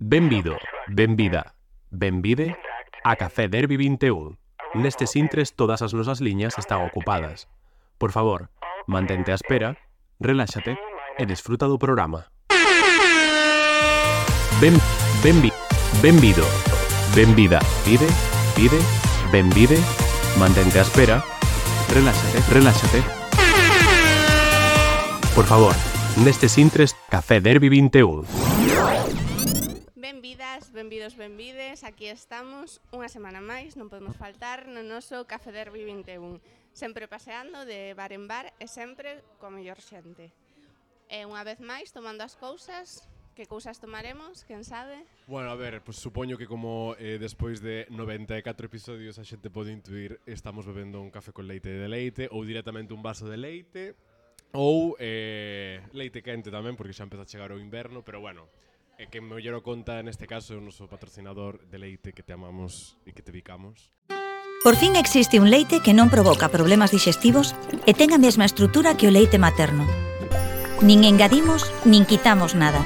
Benvido, benvida, benvide a Café Derby 21. Nestes intres todas as nosas liñas están ocupadas. Por favor, mantente á espera, reláxate e desfruta do programa. Ben, benvi, benvido, benvida, pide, pide, benvide, mantente á espera, reláxate, reláxate. Por favor, nestes intres Café Derby 21. benvidos, benvides, aquí estamos unha semana máis, non podemos faltar no noso Café Derby 21 Sempre paseando de bar en bar e sempre coa mellor xente. E unha vez máis tomando as cousas Que cousas tomaremos, quen sabe? Bueno, a ver, pues supoño que como eh, despois de 94 episodios a xente pode intuir Estamos bebendo un café con leite de leite ou directamente un vaso de leite Ou eh, leite quente tamén, porque xa empeza a chegar o inverno, pero bueno E que me ollero conta neste caso o noso patrocinador de leite que te amamos e que te bicamos. Por fin existe un leite que non provoca problemas digestivos e ten a mesma estrutura que o leite materno. Nin engadimos, nin quitamos nada.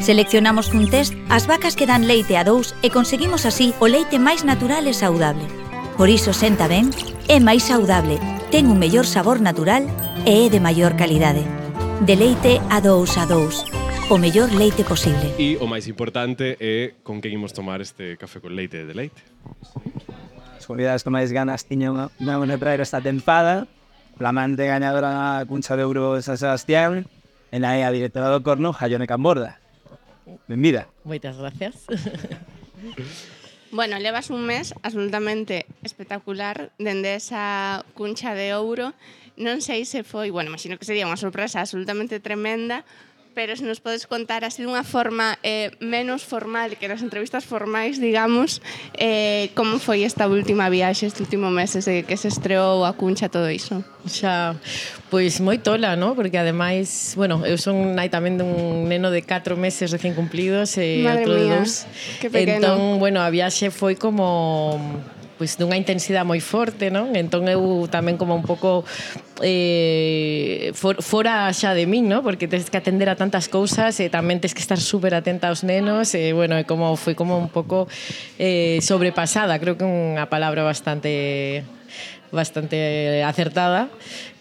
Seleccionamos cun test as vacas que dan leite a dous e conseguimos así o leite máis natural e saudable. Por iso senta ben, é máis saudable, ten un mellor sabor natural e é de maior calidade. De leite a dous a dous o mellor leite posible. E o máis importante é con que imos tomar este café con leite de leite. As comunidades que máis ganas tiñan unha unha traer esta tempada, flamante gañadora na cuncha de Euro de San Sebastián, e na EA directora do Corno, Jaione Camborda. Benvida. Moitas gracias. Bueno, levas un mes absolutamente espectacular dende esa cuncha de ouro. Non sei se foi, bueno, imagino que sería unha sorpresa absolutamente tremenda pero se nos podes contar así dunha forma eh, menos formal que nas entrevistas formais, digamos, eh, como foi esta última viaxe, este último mes desde que se estreou a cuncha todo iso? Xa, pois moi tola, ¿no? porque ademais, bueno, eu son nai tamén dun neno de 4 meses recén cumplidos e Madre outro mía, de dos. Entón, bueno, a viaxe foi como pois dunha intensidade moi forte, non? Entón eu tamén como un pouco eh, for, fora xa de min, non? Porque tens que atender a tantas cousas e eh, tamén tens que estar super atenta aos nenos e, bueno, e como foi como un pouco eh, sobrepasada, creo que unha palabra bastante bastante acertada,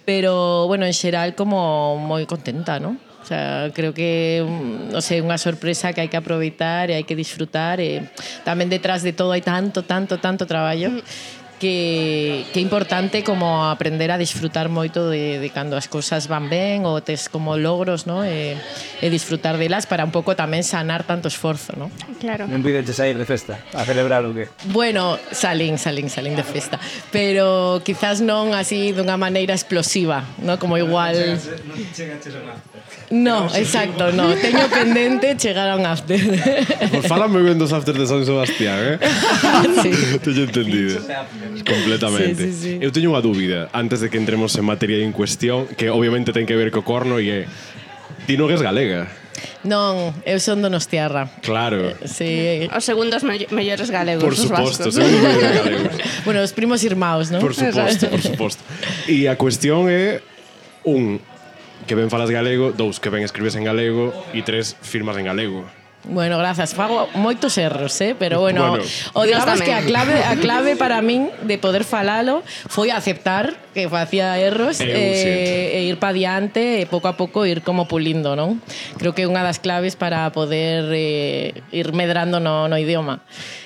pero, bueno, en xeral como moi contenta, non? O sea, creo que, mm, non sei, unha sorpresa que hai que aproveitar e hai que disfrutar eh, e tamén detrás de todo hai tanto, tanto, tanto traballo mm que, que é importante como aprender a disfrutar moito de, de cando as cousas van ben ou tes como logros, ¿no? E, e disfrutar delas para un pouco tamén sanar tanto esforzo, ¿no? Claro. Non pideches sair de festa a celebrar o que? Bueno, salín, salín, salín de festa, pero quizás non así dunha maneira explosiva, ¿no? Como igual No, exacto, no, teño pendente chegar a un after. Por fálame moi ben dos after de San Sebastián, eh? sí. Teño entendido. Completamente. Sí, sí, sí. Eu teño unha dúbida antes de que entremos en materia en cuestión que obviamente ten que ver co corno e é ti non és galega. Non, eu son donostiarra. Claro. Eh, sí. Os segundos me mellores galegos, por suposto, galegos. bueno, os primos irmãos, non? Por suposto, por suposto. E a cuestión é un que ben falas galego, dous que ben escribes en galego e tres firmas en galego. Bueno, grazas. Fago moitos erros, eh? pero bueno, bueno o digamos que a clave, a clave para min de poder falalo foi aceptar que facía erros eu, eh, e ir pa diante e pouco a pouco ir como pulindo, non? Creo que é unha das claves para poder eh, ir medrando no, no idioma.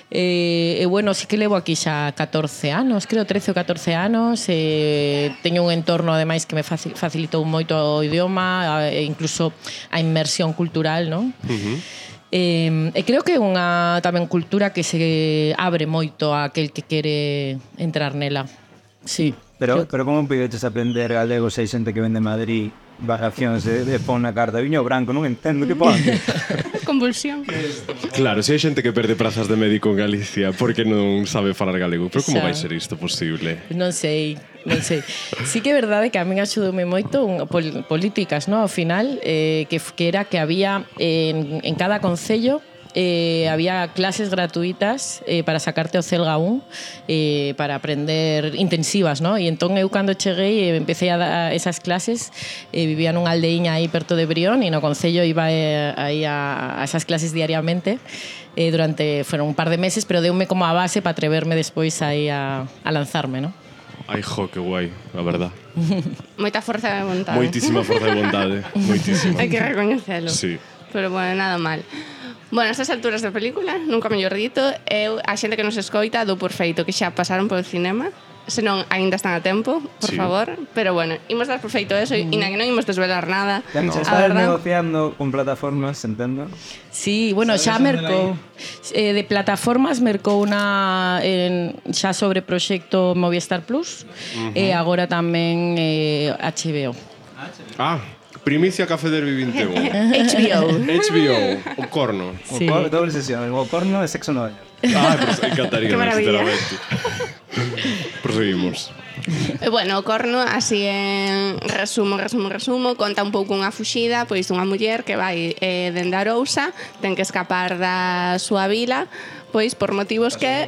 Eh, e, eh, eh, bueno, sí que levo aquí xa 14 anos, creo 13 ou 14 anos, eh, teño un entorno ademais que me facilitou moito o idioma, e incluso a inmersión cultural, non? Uh -huh Eh, e creo que é unha tamén cultura que se abre moito a aquel que quere entrar nela. Sí. Pero, pero como pideches aprender galego se hai xente que vende en Madrid vacacións de, de pon na carta viño branco, non entendo que pon. Convulsión. Claro, se hai xente que perde prazas de médico en Galicia porque non sabe falar galego, pero como Xa. vai ser isto posible? Non sei, non sei. Sí que é verdade que a min axudoume moito un, pol, políticas, no? ao final, eh, que, que era que había en, en cada concello eh, había clases gratuitas eh, para sacarte o Celga 1 eh, para aprender intensivas, ¿no? E entón eu cando cheguei eh, empecé a dar esas clases, eh, vivía nunha aldeíña aí perto de Brión e no Concello iba eh, aí a, a esas clases diariamente eh, durante, fueron un par de meses, pero deume como a base para atreverme despois aí a, a lanzarme, ¿no? Ai, jo, que guai, a verdad. Moita forza de vontade. Moitísima forza de vontade, moitísima. Hai que recoñecelo. Sí. Pero bueno, nada mal. Bueno, estas alturas da película, nunca mellor dito, eu a xente que nos escoita do por feito que xa pasaron polo cinema, senón aínda están a tempo, por sí. favor, pero bueno, imos dar por feito eso e mm. na que non imos desvelar nada. Ya no. está negociando con plataformas, entendo? Sí, bueno, xa mercou eh, de plataformas mercou unha en, xa sobre proxecto Movistar Plus uh -huh. e agora tamén eh, HBO. Ah, Primicia Café Derby 21. HBO. HBO. O corno. Sí. O cor doble sesión. O corno de sexo no. Ah, pues encantaría. Qué maravilla. Proseguimos. E, bueno, o corno, así en resumo, resumo, resumo, conta un pouco unha fuxida, pois unha muller que vai eh, dende Arousa, ten que escapar da súa vila, pois por motivos que...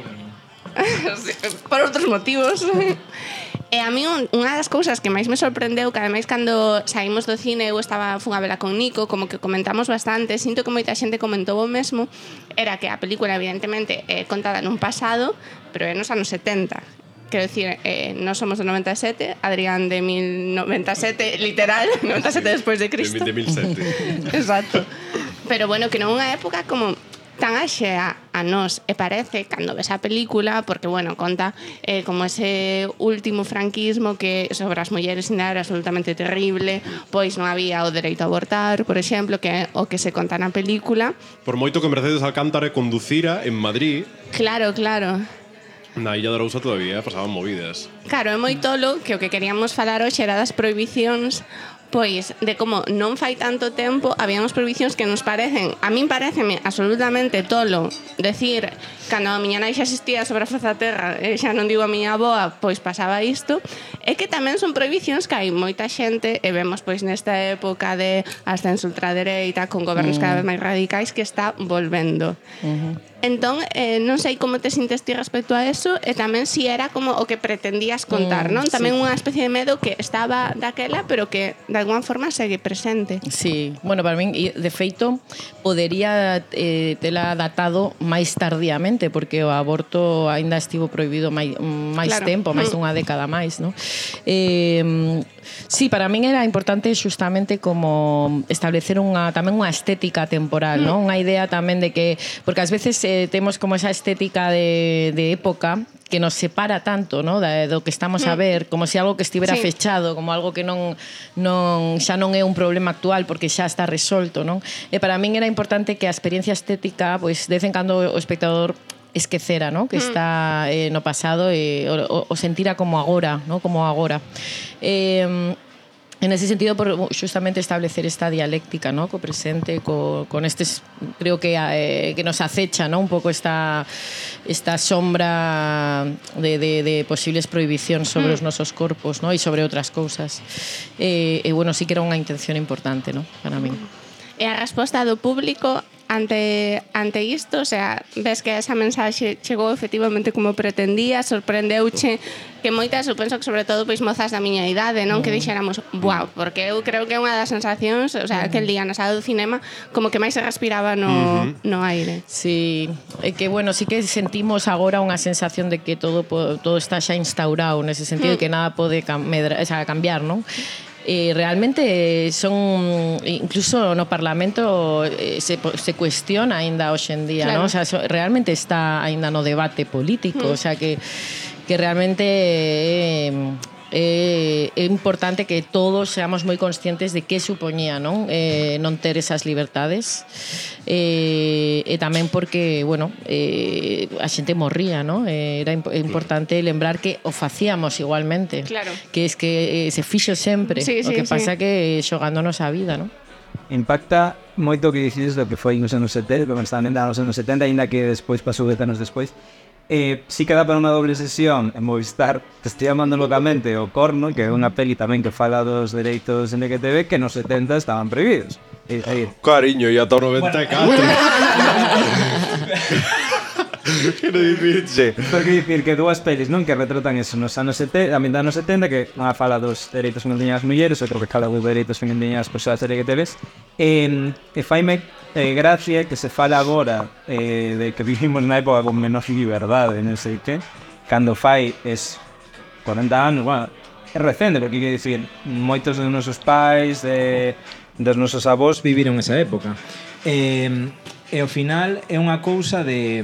por outros motivos E a mí un, unha das cousas que máis me sorprendeu que ademais cando saímos do cine eu estaba funa vela con Nico, como que comentamos bastante, sinto que moita xente comentou o mesmo, era que a película evidentemente é contada nun pasado, pero é nos anos 70. Quero dicir, eh, non somos do 97, Adrián de 1097, literal, 97 sí, despois de Cristo. De 1007. Exacto. Pero bueno, que non unha época como tan axea xea a nós e parece cando ves a película porque bueno, conta eh, como ese último franquismo que sobre as mulleres ainda era absolutamente terrible, pois non había o dereito a abortar, por exemplo, que é o que se conta na película. Por moito que Mercedes Alcántara conducira en Madrid. Claro, claro. Na Illa de Arousa todavía pasaban movidas. Claro, é moi tolo que o que queríamos falar hoxe era das prohibicións pois de como non fai tanto tempo había prohibicións que nos parecen a min pareceme absolutamente tolo decir, cando a miña nai xa existía sobre a Forza Terra e xa non digo a miña aboa pois pasaba isto É que tamén son prohibicións que hai moita xente e vemos pois nesta época de ascenso ultradereita con gobernos mm. cada vez mm. máis radicais que está volvendo. Uh -huh. Entón, eh, non sei como te sintes ti respecto a eso e tamén si era como o que pretendías contar, mm, non? Tamén sí. unha especie de medo que estaba daquela, pero que de alguma forma segue presente. Sí, bueno, para min, de feito, podería eh, tela datado máis tardíamente, porque o aborto aínda estivo prohibido máis, máis claro. tempo, máis mm. dunha década máis, non? Eh, sí, para min era importante xustamente como establecer unha tamén unha estética temporal, mm. non? Unha idea tamén de que porque ás veces eh, temos como esa estética de, de época que nos separa tanto, ¿no? Da, do que estamos a mm. ver, como se si algo que estivera sí. fechado, como algo que non non xa non é un problema actual porque xa está resolto, non? E para min era importante que a experiencia estética, pois, pues, de vez en cando o espectador esquecera, ¿no? que está eh, no pasado e o, o, sentira como agora, ¿no? como agora. Eh, En ese sentido, por justamente establecer esta dialéctica, ¿no? Co presente, co, con estes, creo que eh, que nos acecha, ¿no? Un pouco esta esta sombra de, de, de posibles prohibicións sobre os nosos corpos, ¿no? E sobre outras cousas. E, e bueno, sí que era unha intención importante, ¿no? Para min. E a resposta do público ante ante isto, o sea, ves que esa mensaxe chegou efectivamente como pretendía, sorprendeuche que moitas, eu penso que sobre todo pois mozas da miña idade, non, mm. que dixéramos, "Wow", porque eu creo que é unha das sensacións, o sea, aquel mm. día na sala do cinema como que máis se respiraba no mm -hmm. no aire. Sí, é que bueno, sí que sentimos agora unha sensación de que todo todo está xa instaurado nese sentido mm. que nada pode camedra, o sea, cambiar, non? eh, realmente son incluso no Parlamento eh, se, se cuestiona aínda hoxe en día, claro. ¿no? O sea, so, realmente está aínda no debate político, mm. o sea que que realmente eh, eh, é importante que todos seamos moi conscientes de que supoñía non? Eh, non ter esas libertades. Eh, e tamén porque bueno eh, a xente morría non? Eh, era imp importante lembrar que o facíamos igualmente. Claro. que es que eh, se fixo sempre. Sí, sí, o que pasa que eh, xogándonos a vida non? Impacta moito o que dicides do que foi nos anos 70, como estaban nos anos 70, ainda que despois pasou 10 anos despois, Eh, si queda para unha doble sesión en Movistar Te estoy llamando locamente o Corno Que é unha peli tamén que fala dos dereitos LGTB Que nos 70 estaban prohibidos. Eh, e, e... Cariño, e ata o 94 bueno, Quero dicirche Pero que dicir que dúas pelis non que retratan eso nos anos 70, a mitad anos 70 que unha fala dos dereitos femininas mulleres, outro que fala dos dereitos femininas persoas LGTBs e, e faime eh, gracia que se fala agora eh, de que vivimos na época con menos liberdade, non sei que, cando fai es 40 anos, bueno, é recente, porque que dicir, moitos dos nosos pais, de, dos nosos avós viviron esa época. Eh, e ao final é unha cousa de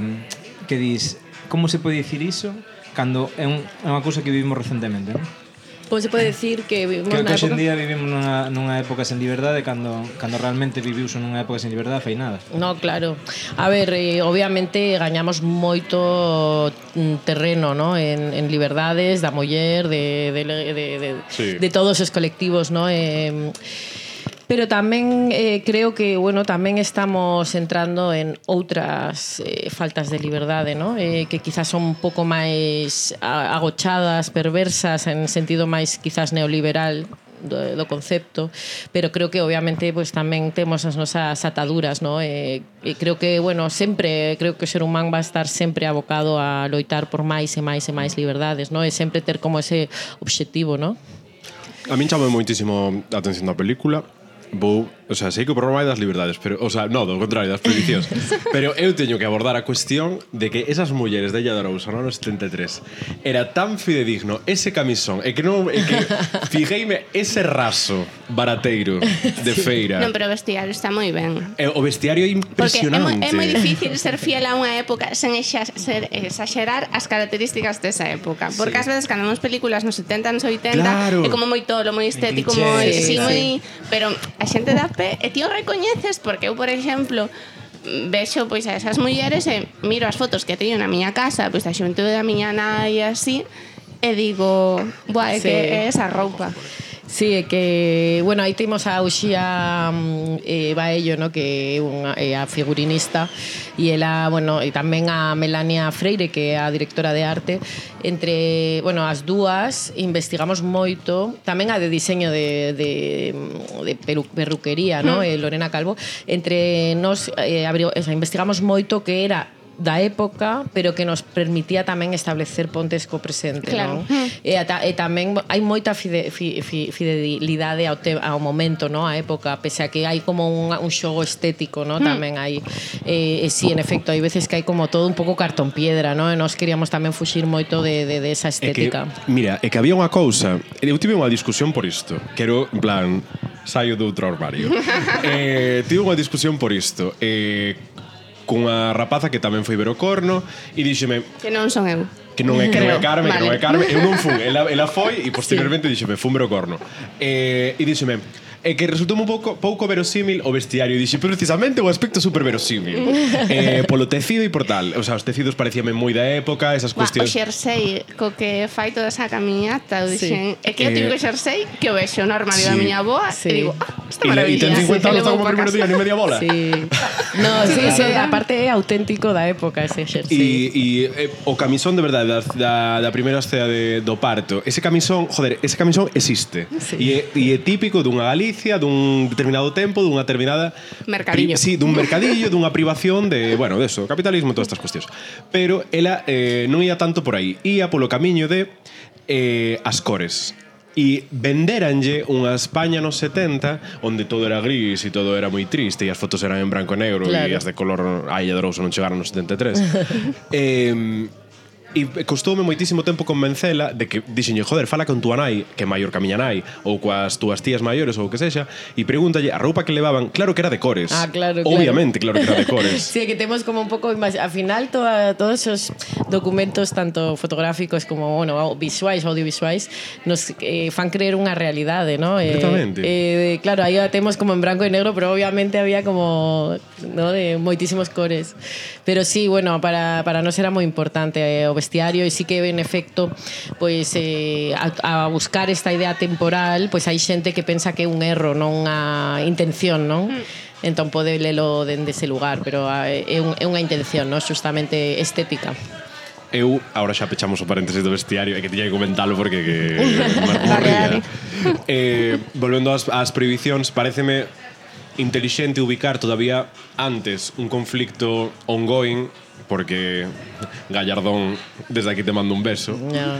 que dis, como se pode dicir iso cando é, un, é unha cousa que vivimos recentemente, non? Pois se pode decir que vivimos Creo que época... día vivimos nunha, nunha época sen liberdade cando, cando realmente viviuse nunha época sen liberdade fai nada. No, claro. A ver, eh, obviamente gañamos moito mm, terreno no? en, en liberdades da muller, de, de, de, de, de, sí. de todos os colectivos, no? Eh, pero tamén eh, creo que bueno, tamén estamos entrando en outras eh, faltas de liberdade, ¿no? Eh, que quizás son un pouco máis agochadas, perversas en sentido máis quizás neoliberal do, do concepto, pero creo que obviamente pois pues, tamén temos as nosas ataduras, no? E, e creo que, bueno, sempre creo que o ser humano va a estar sempre abocado a loitar por máis e máis e máis liberdades, no? E sempre ter como ese obxectivo, no? A min chama moitísimo a atención da película Boa. O sea, sei que o problema é das liberdades, pero, o sea, no, do contrario, das prohibicións. pero eu teño que abordar a cuestión de que esas mulleres de Illa de Arousa no ano 73 era tan fidedigno ese camisón e que non... E que fijeime, ese raso barateiro de feira. Non, pero o vestiario está moi ben. E, o vestiario é impresionante. Porque é, moi, é moi difícil ser fiel a unha época sen exagerar as características desa época. Porque sí. ás veces cando vemos películas nos 70, nos 80, claro. é como moi tolo, moi estético, moi... Sí, sí, sí, sí. Moi, pero a xente da golpe e ti o recoñeces porque eu, por exemplo, vexo pois a esas mulleres e miro as fotos que teño na miña casa, pois da xuntude da miña nai e así, e digo, buah, é sí. que é esa roupa. Sí, é que, bueno, aí temos a Uxía mm, eh, Baello, no? que é, unha, é a figurinista e ela, bueno, e tamén a Melania Freire, que é a directora de arte entre, bueno, as dúas investigamos moito, tamén a de diseño de, de, mm, de peru, perruquería, no? Mm. Eh, Lorena Calvo entre nos eh, abrigo, o sea, investigamos moito que era da época, pero que nos permitía tamén establecer pontes co presente, claro. non? Hmm. E, ata, e tamén hai moita fide, fi, fi, fidelidade ao, te, ao momento, non? A época, pese a que hai como un, un xogo estético, non? Hmm. Tamén hai eh, e si, en efecto, hai veces que hai como todo un pouco cartón piedra, non? E nós queríamos tamén fuxir moito de, de, de esa estética. É que, mira, é que había unha cousa, eu tive unha discusión por isto, quero, en plan, saio do outro armario. eh, tive unha discusión por isto. Eh, cunha rapaza que tamén foi ver o corno e díxeme Que non son eu que non é que non é Carmen, vale. que non é Carmen, eu non fun, ela, ela foi e posteriormente sí. díxeme, fun ver o corno. Eh, e díxeme, e que resultou un pouco, pouco verosímil o vestiario. E dixe, precisamente o aspecto super verosímil. Mm. eh, polo tecido e por tal. O sea, os tecidos parecíame moi da época, esas Buah, cuestións... O xersei, co que fai toda esa camiñata, eu dixen, é que eu eh, típico xersei que o vexo no armario sí. da miña boa, sí. e digo, ah, está maravilla. E ten 50 sí. anos, está como o primeiro día, ni media bola. Sí. no, sí, sí, aparte é auténtico da época ese xersei. E, e eh, o camisón de verdade da, da, da primeira escena de, do parto, ese camisón, joder, ese camisón existe. Sí. E, e é típico dunha Galicia Galicia dun determinado tempo, dunha determinada mercadiño. Pri, sí, dun mercadillo, dunha privación de, bueno, de eso, capitalismo, todas estas cuestións. Pero ela eh, non ia tanto por aí, ia polo camiño de eh, as cores e venderanlle unha España nos 70 onde todo era gris e todo era moi triste e as fotos eran en branco e negro claro. e as de color a Illa de Rouso non chegaron nos 73 eh, E costoume moitísimo tempo convencela de que dixenlle, joder, fala con túa nai, que é maior que a miña nai, ou coas túas tías maiores ou o que sexa, e pregúntalle a roupa que levaban, claro que era de cores. Ah, claro, claro. Obviamente, claro que era de cores. sí, que temos como un pouco, al final toda, todos esos documentos tanto fotográficos como, bueno, visuais, audiovisuais, nos eh, fan creer unha realidade, ¿no? Eh, eh, claro, aí a temos como en branco e negro, pero obviamente había como, ¿no? de moitísimos cores. Pero sí, bueno, para para nós era moi importante eh, o bestiario e sí que en efecto pois eh, a, a buscar esta idea temporal, pois hai xente que pensa que é un erro, non unha intención, non? Mm entón pode lelo dende ese lugar, pero ah, é, un, é unha intención, non? Justamente estética. Eu, agora xa pechamos o paréntesis do vestiario, é que tiña que comentalo porque que... eh, volvendo ás, ás prohibicións, pareceme intelixente ubicar todavía antes un conflicto ongoing porque Gallardón, desde aquí te mando un beso. No.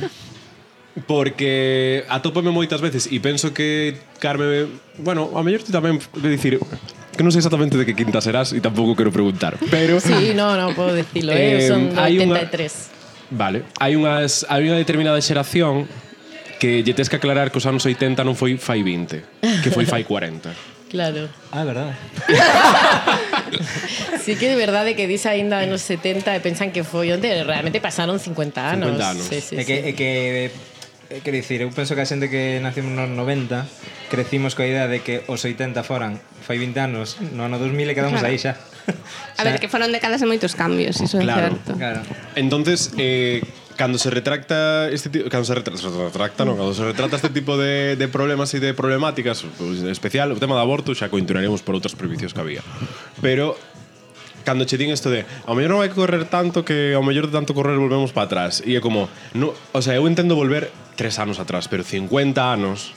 Porque atópame moitas veces e penso que Carme, bueno, a mellor ti tamén de dicir que non sei exactamente de que quinta serás e tampouco quero preguntar, pero Sí, no, no podo dicilo, eh, eh son do 83. Vale, hai unhas hai unha determinada xeración que lle tes que aclarar que os anos 80 non foi fai 20, que foi fai 40. Claro. Ah, é verdade. sí que de verdade que dis aínda nos 70 e pensan que foi onde realmente pasaron 50 anos. 50 anos. Sí, sí, é que, sí. é que Quer dicir, eu penso que a xente que nacimos nos 90 crecimos coa idea de que os 80 foran fai 20 anos, no ano 2000 e quedamos claro. aí xa. a ver, que foron décadas de moitos cambios, iso claro, é certo. Claro. Entonces, eh, cando se retracta este tipo, cando se retracta, se retracta non, cando se retrata este tipo de, de problemas e de problemáticas, pues, en especial o tema do aborto xa cointuraremos por outras prohibicións que había. Pero cando che din isto de ao mellor non hai que correr tanto que ao mellor de tanto correr volvemos para atrás e é como, no, o sea, eu entendo volver tres anos atrás, pero 50 anos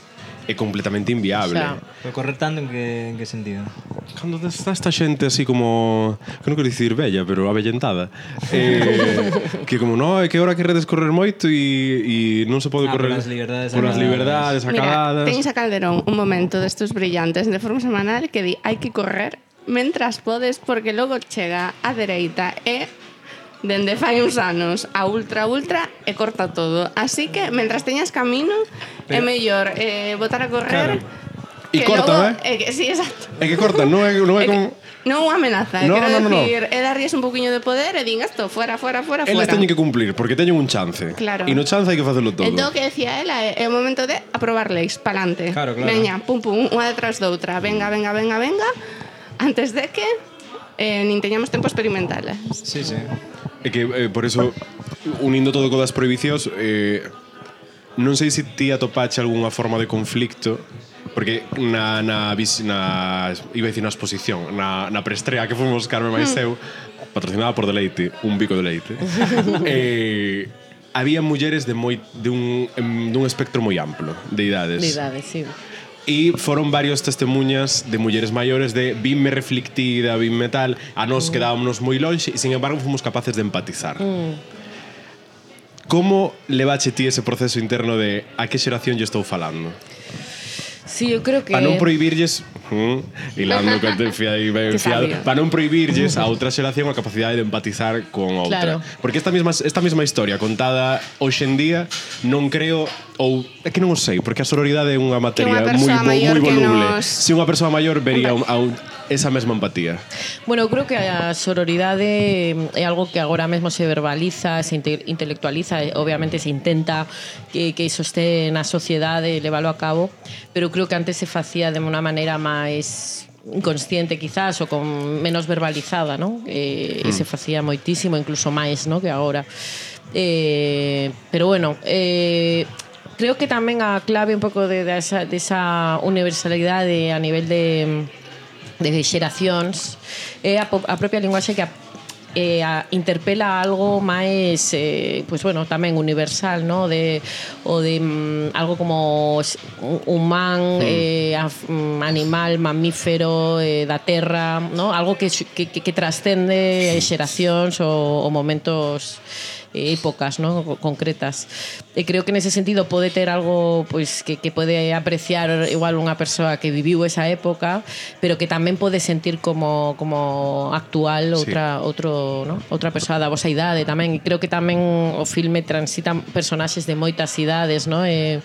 é completamente inviable. Xa. Pero correr tanto en que, en que sentido? Cando está esta xente así como... Que non quero dicir bella, pero avellentada. eh, que como, no, é que ahora queredes correr moito e, e non se pode ah, correr... Polas liberdades Polas liberdades acaladas. Mira, teñes a Calderón un momento destos brillantes de forma semanal que di hai que correr mentras podes porque logo chega a dereita e dende fai uns anos a ultra ultra e corta todo. Así que, mentras teñas camino, é mellor eh, botar a correr... Claro. E corta, eh? eh? Que, sí, exacto. É que corta, non é, non é, é como... Non unha amenaza, no, quero no, no, decir, no. é darlles un poquinho de poder e din esto, fuera, fuera, fuera, Eles fuera. Eles teñen que cumplir, porque teñen un chance. Claro. E no chance hai que facelo todo. Entón, que decía ela, é o momento de aprobar leis, palante. Claro, claro. Veña, pum, pum, unha detrás doutra, venga, venga, venga, venga, antes de que eh, nin teñamos tempo experimental. Eh. Sí, sí. É que eh, por eso unindo todo co das prohibicións eh, non sei se ti atopache algunha forma de conflicto porque na, na, vis, na iba a dicir na exposición na, na preestrea que fomos Carmen máis eu mm. patrocinada por Deleite un bico de leite eh, había mulleres de moi de un dun espectro moi amplo de idades. De idades, sí. E foron varios testemunhas de mulleres maiores de vime reflectida, vime tal, a nos mm. quedábamos moi longe e, sin embargo, fomos capaces de empatizar. Mm. Como levache ti ese proceso interno de a que xeración lle estou falando? Sí, eu creo que... Para non prohibirlles Mm, hilando que te fiai ben que fiado. Para non prohibirlles a outra xeración a capacidade de empatizar con outra. Claro. Porque esta mesma, esta mesma historia contada hoxe en día non creo ou é que non o sei, porque a sororidade é unha materia moi moi voluble. Nos... Se unha persoa maior vería a un, a un esa mesma empatía. Bueno, eu creo que a sororidade eh, é algo que agora mesmo se verbaliza, se inte intelectualiza, obviamente se intenta que, que iso este na sociedade e leválo a cabo, pero creo que antes se facía de unha maneira máis inconsciente quizás ou con menos verbalizada, non? Eh, e se mm. facía moitísimo, incluso máis, non, que agora. Eh, pero bueno, eh, creo que tamén a clave un pouco de de, esa, de esa universalidade a nivel de de xeracións é a, a propia linguaxe que a, eh, a, interpela algo máis eh, pues, bueno, tamén universal no? de, o de mm, algo como humán mm. eh, af, mm, animal, mamífero eh, da terra, no? algo que, que, que, que trascende xeracións ou, ou momentos épocas non concretas. E creo que nese sentido pode ter algo pois que, que pode apreciar igual unha persoa que viviu esa época, pero que tamén pode sentir como como actual outra sí. outro, non? Outra persoa da vosa idade tamén. E creo que tamén o filme transita personaxes de moitas idades, non? E,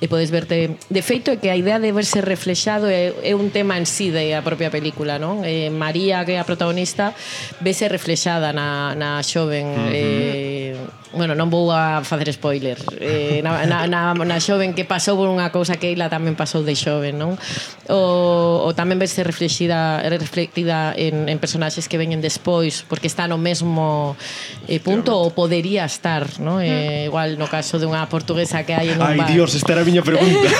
e podes verte de feito é que a idea de verse reflexado é, é un tema en sí da propia película, non? Eh, María, que é a protagonista, vese reflexada na, na xoven uh -huh. eh, bueno, non vou a facer spoiler eh, na, na, na, na xoven que pasou por unha cousa que ela tamén pasou de xoven non? O, o tamén verse reflexida, reflectida en, en personaxes que veñen despois porque está no mesmo eh, punto ou podería estar non? Eh, mm. igual no caso de unha portuguesa que hai en un Ai, bar. dios, esta era a miña pregunta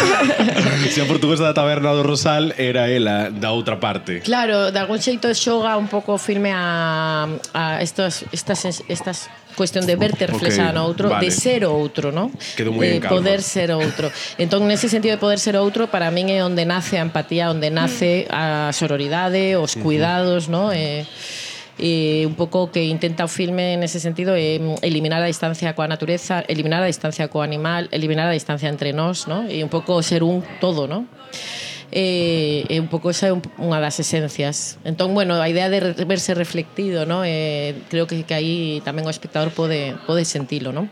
se a portuguesa da taberna do Rosal era ela da outra parte claro, de algún xeito xoga un pouco firme a, a estos, estas, estas cuestión de verte reflexada okay, no outro, vale. de ser outro, ¿no? Quedo moi de poder ser outro. Entón, nese sentido de poder ser outro, para min é onde nace a empatía, onde nace a sororidade, os cuidados, ¿no? Eh, e un pouco que intenta o filme nese sentido é mm, eliminar a distancia coa natureza, eliminar a distancia co animal, eliminar a distancia entre nós, ¿no? E un pouco ser un todo, ¿no? e, e un pouco esa é unha das esencias entón, bueno, a idea de verse reflectido no? e creo que, que aí tamén o espectador pode, pode sentilo, non?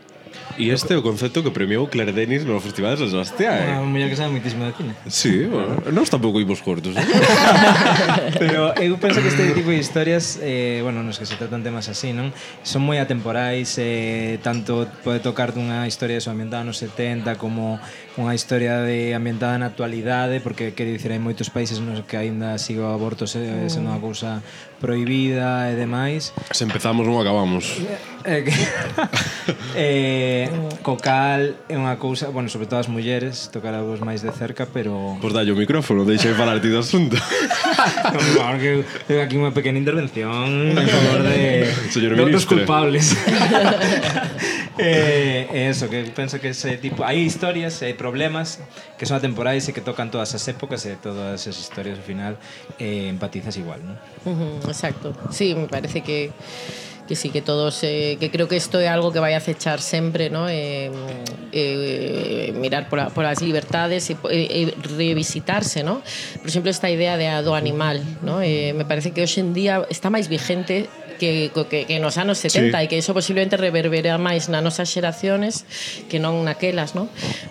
E este é o concepto que premiou Claire Denis no Festival de San Sebastián. Unha eh? muller que sabe moitísimo de cine. Sí, bueno, nós tampouco imos cortos. ¿eh? Pero eu penso que este tipo de historias, eh, bueno, nos que se tratan temas así, non? Son moi atemporais, eh, tanto pode tocar dunha historia eso ambientada nos 70 como unha historia de ambientada na actualidade, porque quero dicir, hai moitos países nos que aínda sigue o aborto eh, sendo unha cousa prohibida e demais. Se empezamos non acabamos. Eh, eh, eh Eh, Co cal é unha cousa, bueno, sobre todo as mulleres, tocará vos máis de cerca, pero... Pois dalle o micrófono, deixei falar ti do asunto. Por favor, que tengo aquí unha pequena intervención en favor de, Señor de outros culpables. Eh, eh, eso, que penso que ese tipo... Hai historias, hai problemas que son atemporais e que tocan todas as épocas e todas as historias, ao final, eh, empatizas igual, non? Uh -huh, exacto. Sí, me parece que que sí, que todos, eh, que creo que esto es algo que vaya a acechar siempre, ¿no? Eh, eh, mirar por, las libertades y revisitarse, ¿no? Por ejemplo, esta idea de do animal, ¿no? Me parece que hoy en día está máis vigente que, que, que nos anos 70 sí. e que iso posiblemente reverbera máis nas nosas xeraciones que non naquelas, non?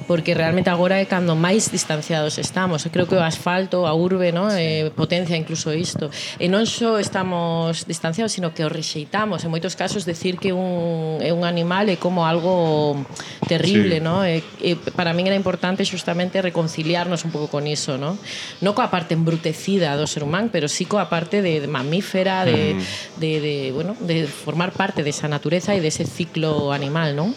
Porque realmente agora é cando máis distanciados estamos. Eu creo que o asfalto, a urbe, non? Sí. Eh, potencia incluso isto. E non só estamos distanciados, sino que o rexeitamos. En moitos casos decir que un, é un animal é como algo terrible, sí. non? E, e para min era importante justamente reconciliarnos un pouco con iso, non? Non coa parte embrutecida do ser humano, pero sí coa parte de, de mamífera, de, mm. de, de bueno, de formar parte de esa natureza e dese ese ciclo animal, non?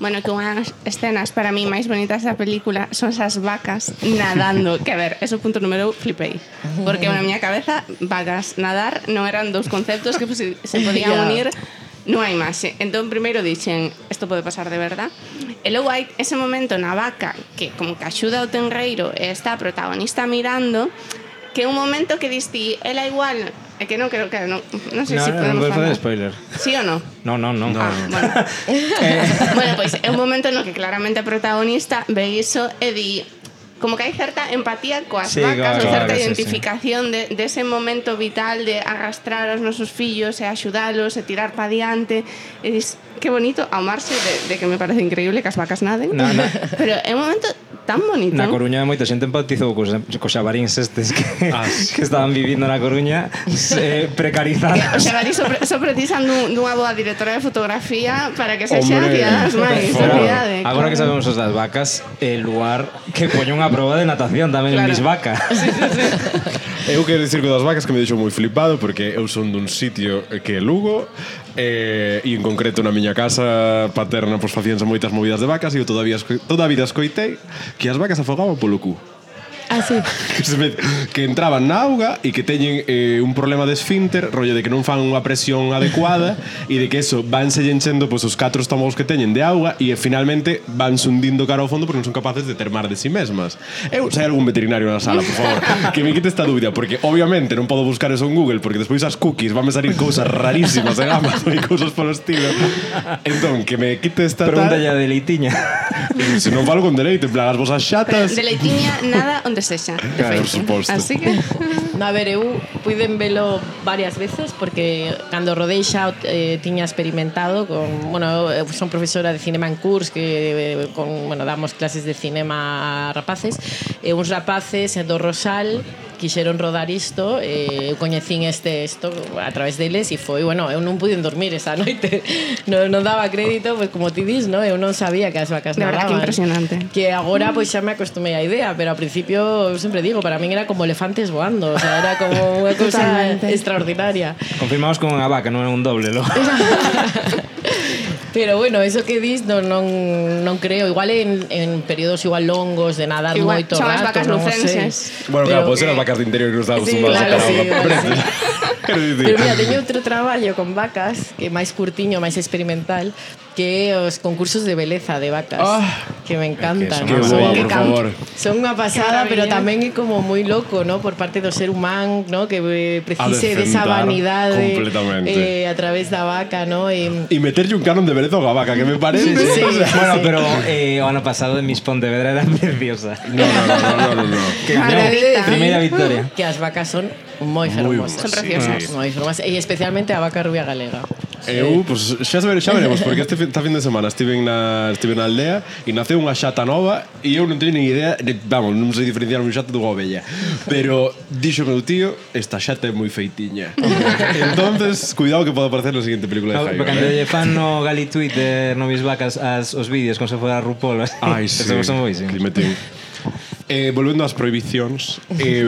Bueno, que unhas escenas para mí máis bonitas da película son esas vacas nadando. Que a ver, eso punto número flipei. Porque na miña cabeza, vacas nadar non eran dous conceptos que pues, se podían unir non hai máis. Entón, primeiro dixen, isto pode pasar de verdad. E logo hai ese momento na vaca que como que axuda o tenreiro e está a protagonista mirando que é un momento que diste, ela igual É que non creo que non, non sei no, se si podemos facer falar. spoiler. Sí ou non? Non, non, non. No. Ah, bueno. eh. bueno, pois pues, é un momento no que claramente a protagonista ve iso e di como que hai certa empatía coas sí, vacas, claro, certa claro, identificación sí, sí. de de ese momento vital de arrastrar aos nosos fillos e axudalos e tirar pa diante e dis, qué bonito amarse de, de, que me parece increíble que as vacas naden. No, no. Pero é un momento tan bonito. Na Coruña moita xente empatizou cos, cos xabaríns estes que, ah, sí. que estaban vivindo na Coruña eh, precarizados. O xabarín sobre, sopretizan dun, dunha boa directora de fotografía para que se sexa cidadás máis. Agora que sabemos os das vacas, el lugar que poño unha proba de natación tamén claro. en mis vacas. Sí, sí, sí. Eu quero dicir que das vacas que me deixou moi flipado porque eu son dun sitio que é Lugo eh, e en concreto na miña casa paterna pois facíanse moitas movidas de vacas e eu todavía esco, toda a vida escoitei que as vacas afogaban polo cu. Ah, sí. que, se met... que entraban na auga e que teñen eh, un problema de esfínter, rollo de que non fan unha presión adecuada e de que eso vanse enchendo pois, pues, os catro estómagos que teñen de auga e eh, finalmente van hundindo cara ao fondo porque non son capaces de termar de si sí mesmas. Eu, se hai algún veterinario na sala, por favor, que me quite esta dúbida, porque obviamente non podo buscar eso en Google, porque despois as cookies vanme salir cousas rarísimas en Amazon e cousas polo estilo. Entón, que me quite esta Pregunta tal... Pregunta ya de leitiña. Se non falo con deleite, en plan, as vosas xatas... De leitiña, nada, onde sreća. Definitivno. Por suposto. Que... No, a ver, eu puiden velo varias veces porque cando rodei xa eh, tiña experimentado con, bueno, eu son profesora de cinema en curs que eh, con, bueno, damos clases de cinema a rapaces e uns rapaces do Rosal quixeron rodar isto e eu coñecín este isto a través deles e foi, bueno, eu non pude dormir esa noite. Non, non daba crédito, pois como ti dis, no? eu non sabía que as vacas De verdad, nadaban. que impresionante. Que agora pois xa me acostumei á idea, pero ao principio eu sempre digo, para min era como elefantes voando, o sea, sea, era como unha cousa extraordinaria. Confirmamos con unha vaca, non é un doble, lo. Pero bueno, eso que dis non, non, non creo Igual en, en períodos igual longos De nadar igual, moito rato as vacas non lucenses Bueno, claro, pois ser eran vacas de interior Que estaban sí, claro, sí, claro, sí. Pero mira, teño outro traballo con vacas Que é máis curtiño, máis experimental que os concursos de belleza de vacas oh, que me encantan que son, ¿no? por favor. son una pasada pero tamén é como moi loco ¿no? por parte do ser humano ¿no? que eh, precise desa de vanidade eh, eh, a través da vaca ¿no? e, e meterlle un canon de belleza a vaca que me parece sí, sí, sí, o sea, sí, bueno, pero eh, o ano pasado en mis Pontevedra era preciosa no, no, no, no, no, no. que, no primeira victoria que as vacas son moi fermosas son preciosas sí. moi fermosas e especialmente a vaca rubia galega Eu, pues, xa, saber, xa veremos, porque este fin, esta fin de semana estive na, estive na aldea e naceu unha xata nova e eu non teño ni idea, de, vamos, non sei diferenciar un xata dunha ovella, pero dixo meu tío, esta xata é moi feitiña. entonces, cuidado que pode aparecer na seguinte película de Jaime. Eh. Cando lle fan no Gali Twitter, no mis vacas, as, os vídeos como se fora Rupol. Ai, sí. Son boísimos. Eh, volvendo ás prohibicións, eh,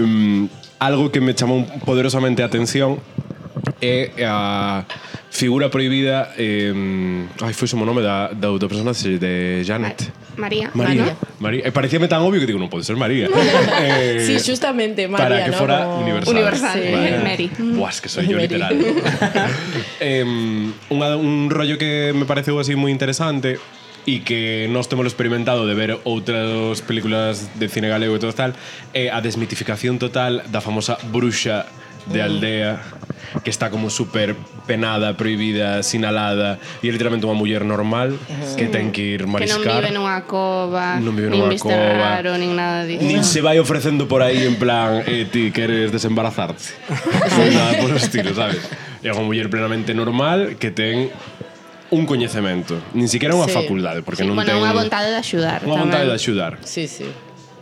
algo que me chamou poderosamente a atención é eh, a... Eh, Figura prohibida eh, Ai, foi o nome da, da outra personaxe de Janet eh, María María, ah, María. Eh, parecíame tan obvio que digo, non pode ser María eh, Sí, justamente, María Para que ¿no? fora Como... universal Universal, sí. vale. Mary mm. Buas, que soy yo Mary. literal eh, unha, Un rollo que me pareceu así moi interesante e que nós temos experimentado de ver outras películas de cine galego e todo tal, é a desmitificación total da famosa bruxa de mm. aldea que está como super penada, prohibida, sinalada e é literalmente unha muller normal sí. que ten que ir mariscar. Que non vive nunha cova, non vive nunha nin cova, raro, nin nada disso. Nin se vai ofrecendo por aí en plan, eh, ti queres desembarazarte. nada por estilo, sabes? É unha muller plenamente normal que ten un coñecemento, nin siquiera unha sí. facultade, porque sí, non bueno, ten unha vontade de axudar. Unha vontade de axudar. Sí, sí.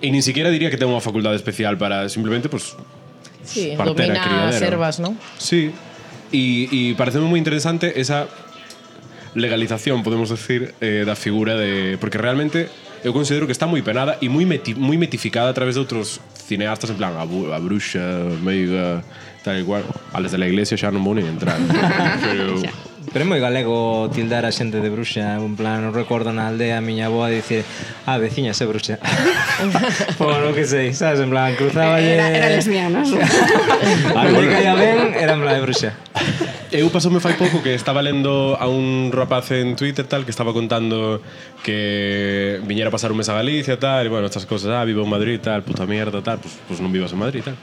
E nin siquiera diría que ten unha facultade especial para simplemente pues, sí, partera, domina criadera. servas, ¿no? Sí, e, e pareceme moi interesante esa legalización, podemos decir, eh, da figura de... Porque realmente eu considero que está moi penada e moi, meti, moi metificada a través de outros cineastas, en plan, a, bu, a bruxa, meiga, tal e cual. A les de la iglesia xa non vou nin entrar. pero... Pero é moi galego tildar a xente de bruxa Un plan, non recordo na aldea a miña boa dicir Ah, veciña, se bruxa Por lo que sei, sabes, en plan, cruzaba Era, era lesbianas A mí caía ben, era en plan de bruxa Eu pasoume fai pouco que estaba lendo a un rapaz en Twitter tal que estaba contando que viñera a pasar un mes a Galicia tal, e bueno, estas cosas, ah, vivo en Madrid tal, puta mierda tal, pues, pues non vivas en Madrid tal.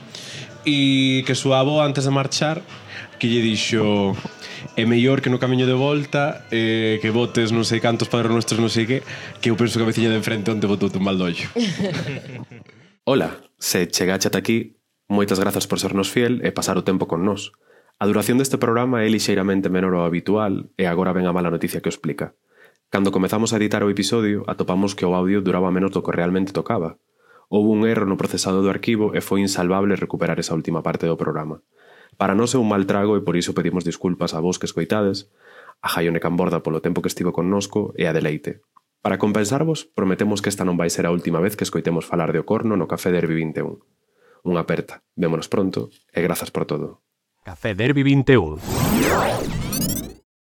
E que súa avó antes de marchar que lle dixo é mellor que no camiño de volta eh, que votes non sei cantos padres nuestros non sei que que eu penso que a veciña de enfrente onde votou un mal dollo Ola, se chegache ata aquí moitas grazas por sernos fiel e pasar o tempo con nós. A duración deste programa é lixeiramente menor ao habitual e agora ven a mala noticia que o explica. Cando comezamos a editar o episodio atopamos que o audio duraba menos do que realmente tocaba. Houve un erro no procesado do arquivo e foi insalvable recuperar esa última parte do programa. Para nós é un mal trago e por iso pedimos disculpas a vos que escoitades, a Jaione Camborda polo tempo que estivo connosco e a Deleite. Para compensarvos, prometemos que esta non vai ser a última vez que escoitemos falar de Ocorno no Café Derby 21. Unha aperta. Vémonos pronto e grazas por todo. Café Derby 21.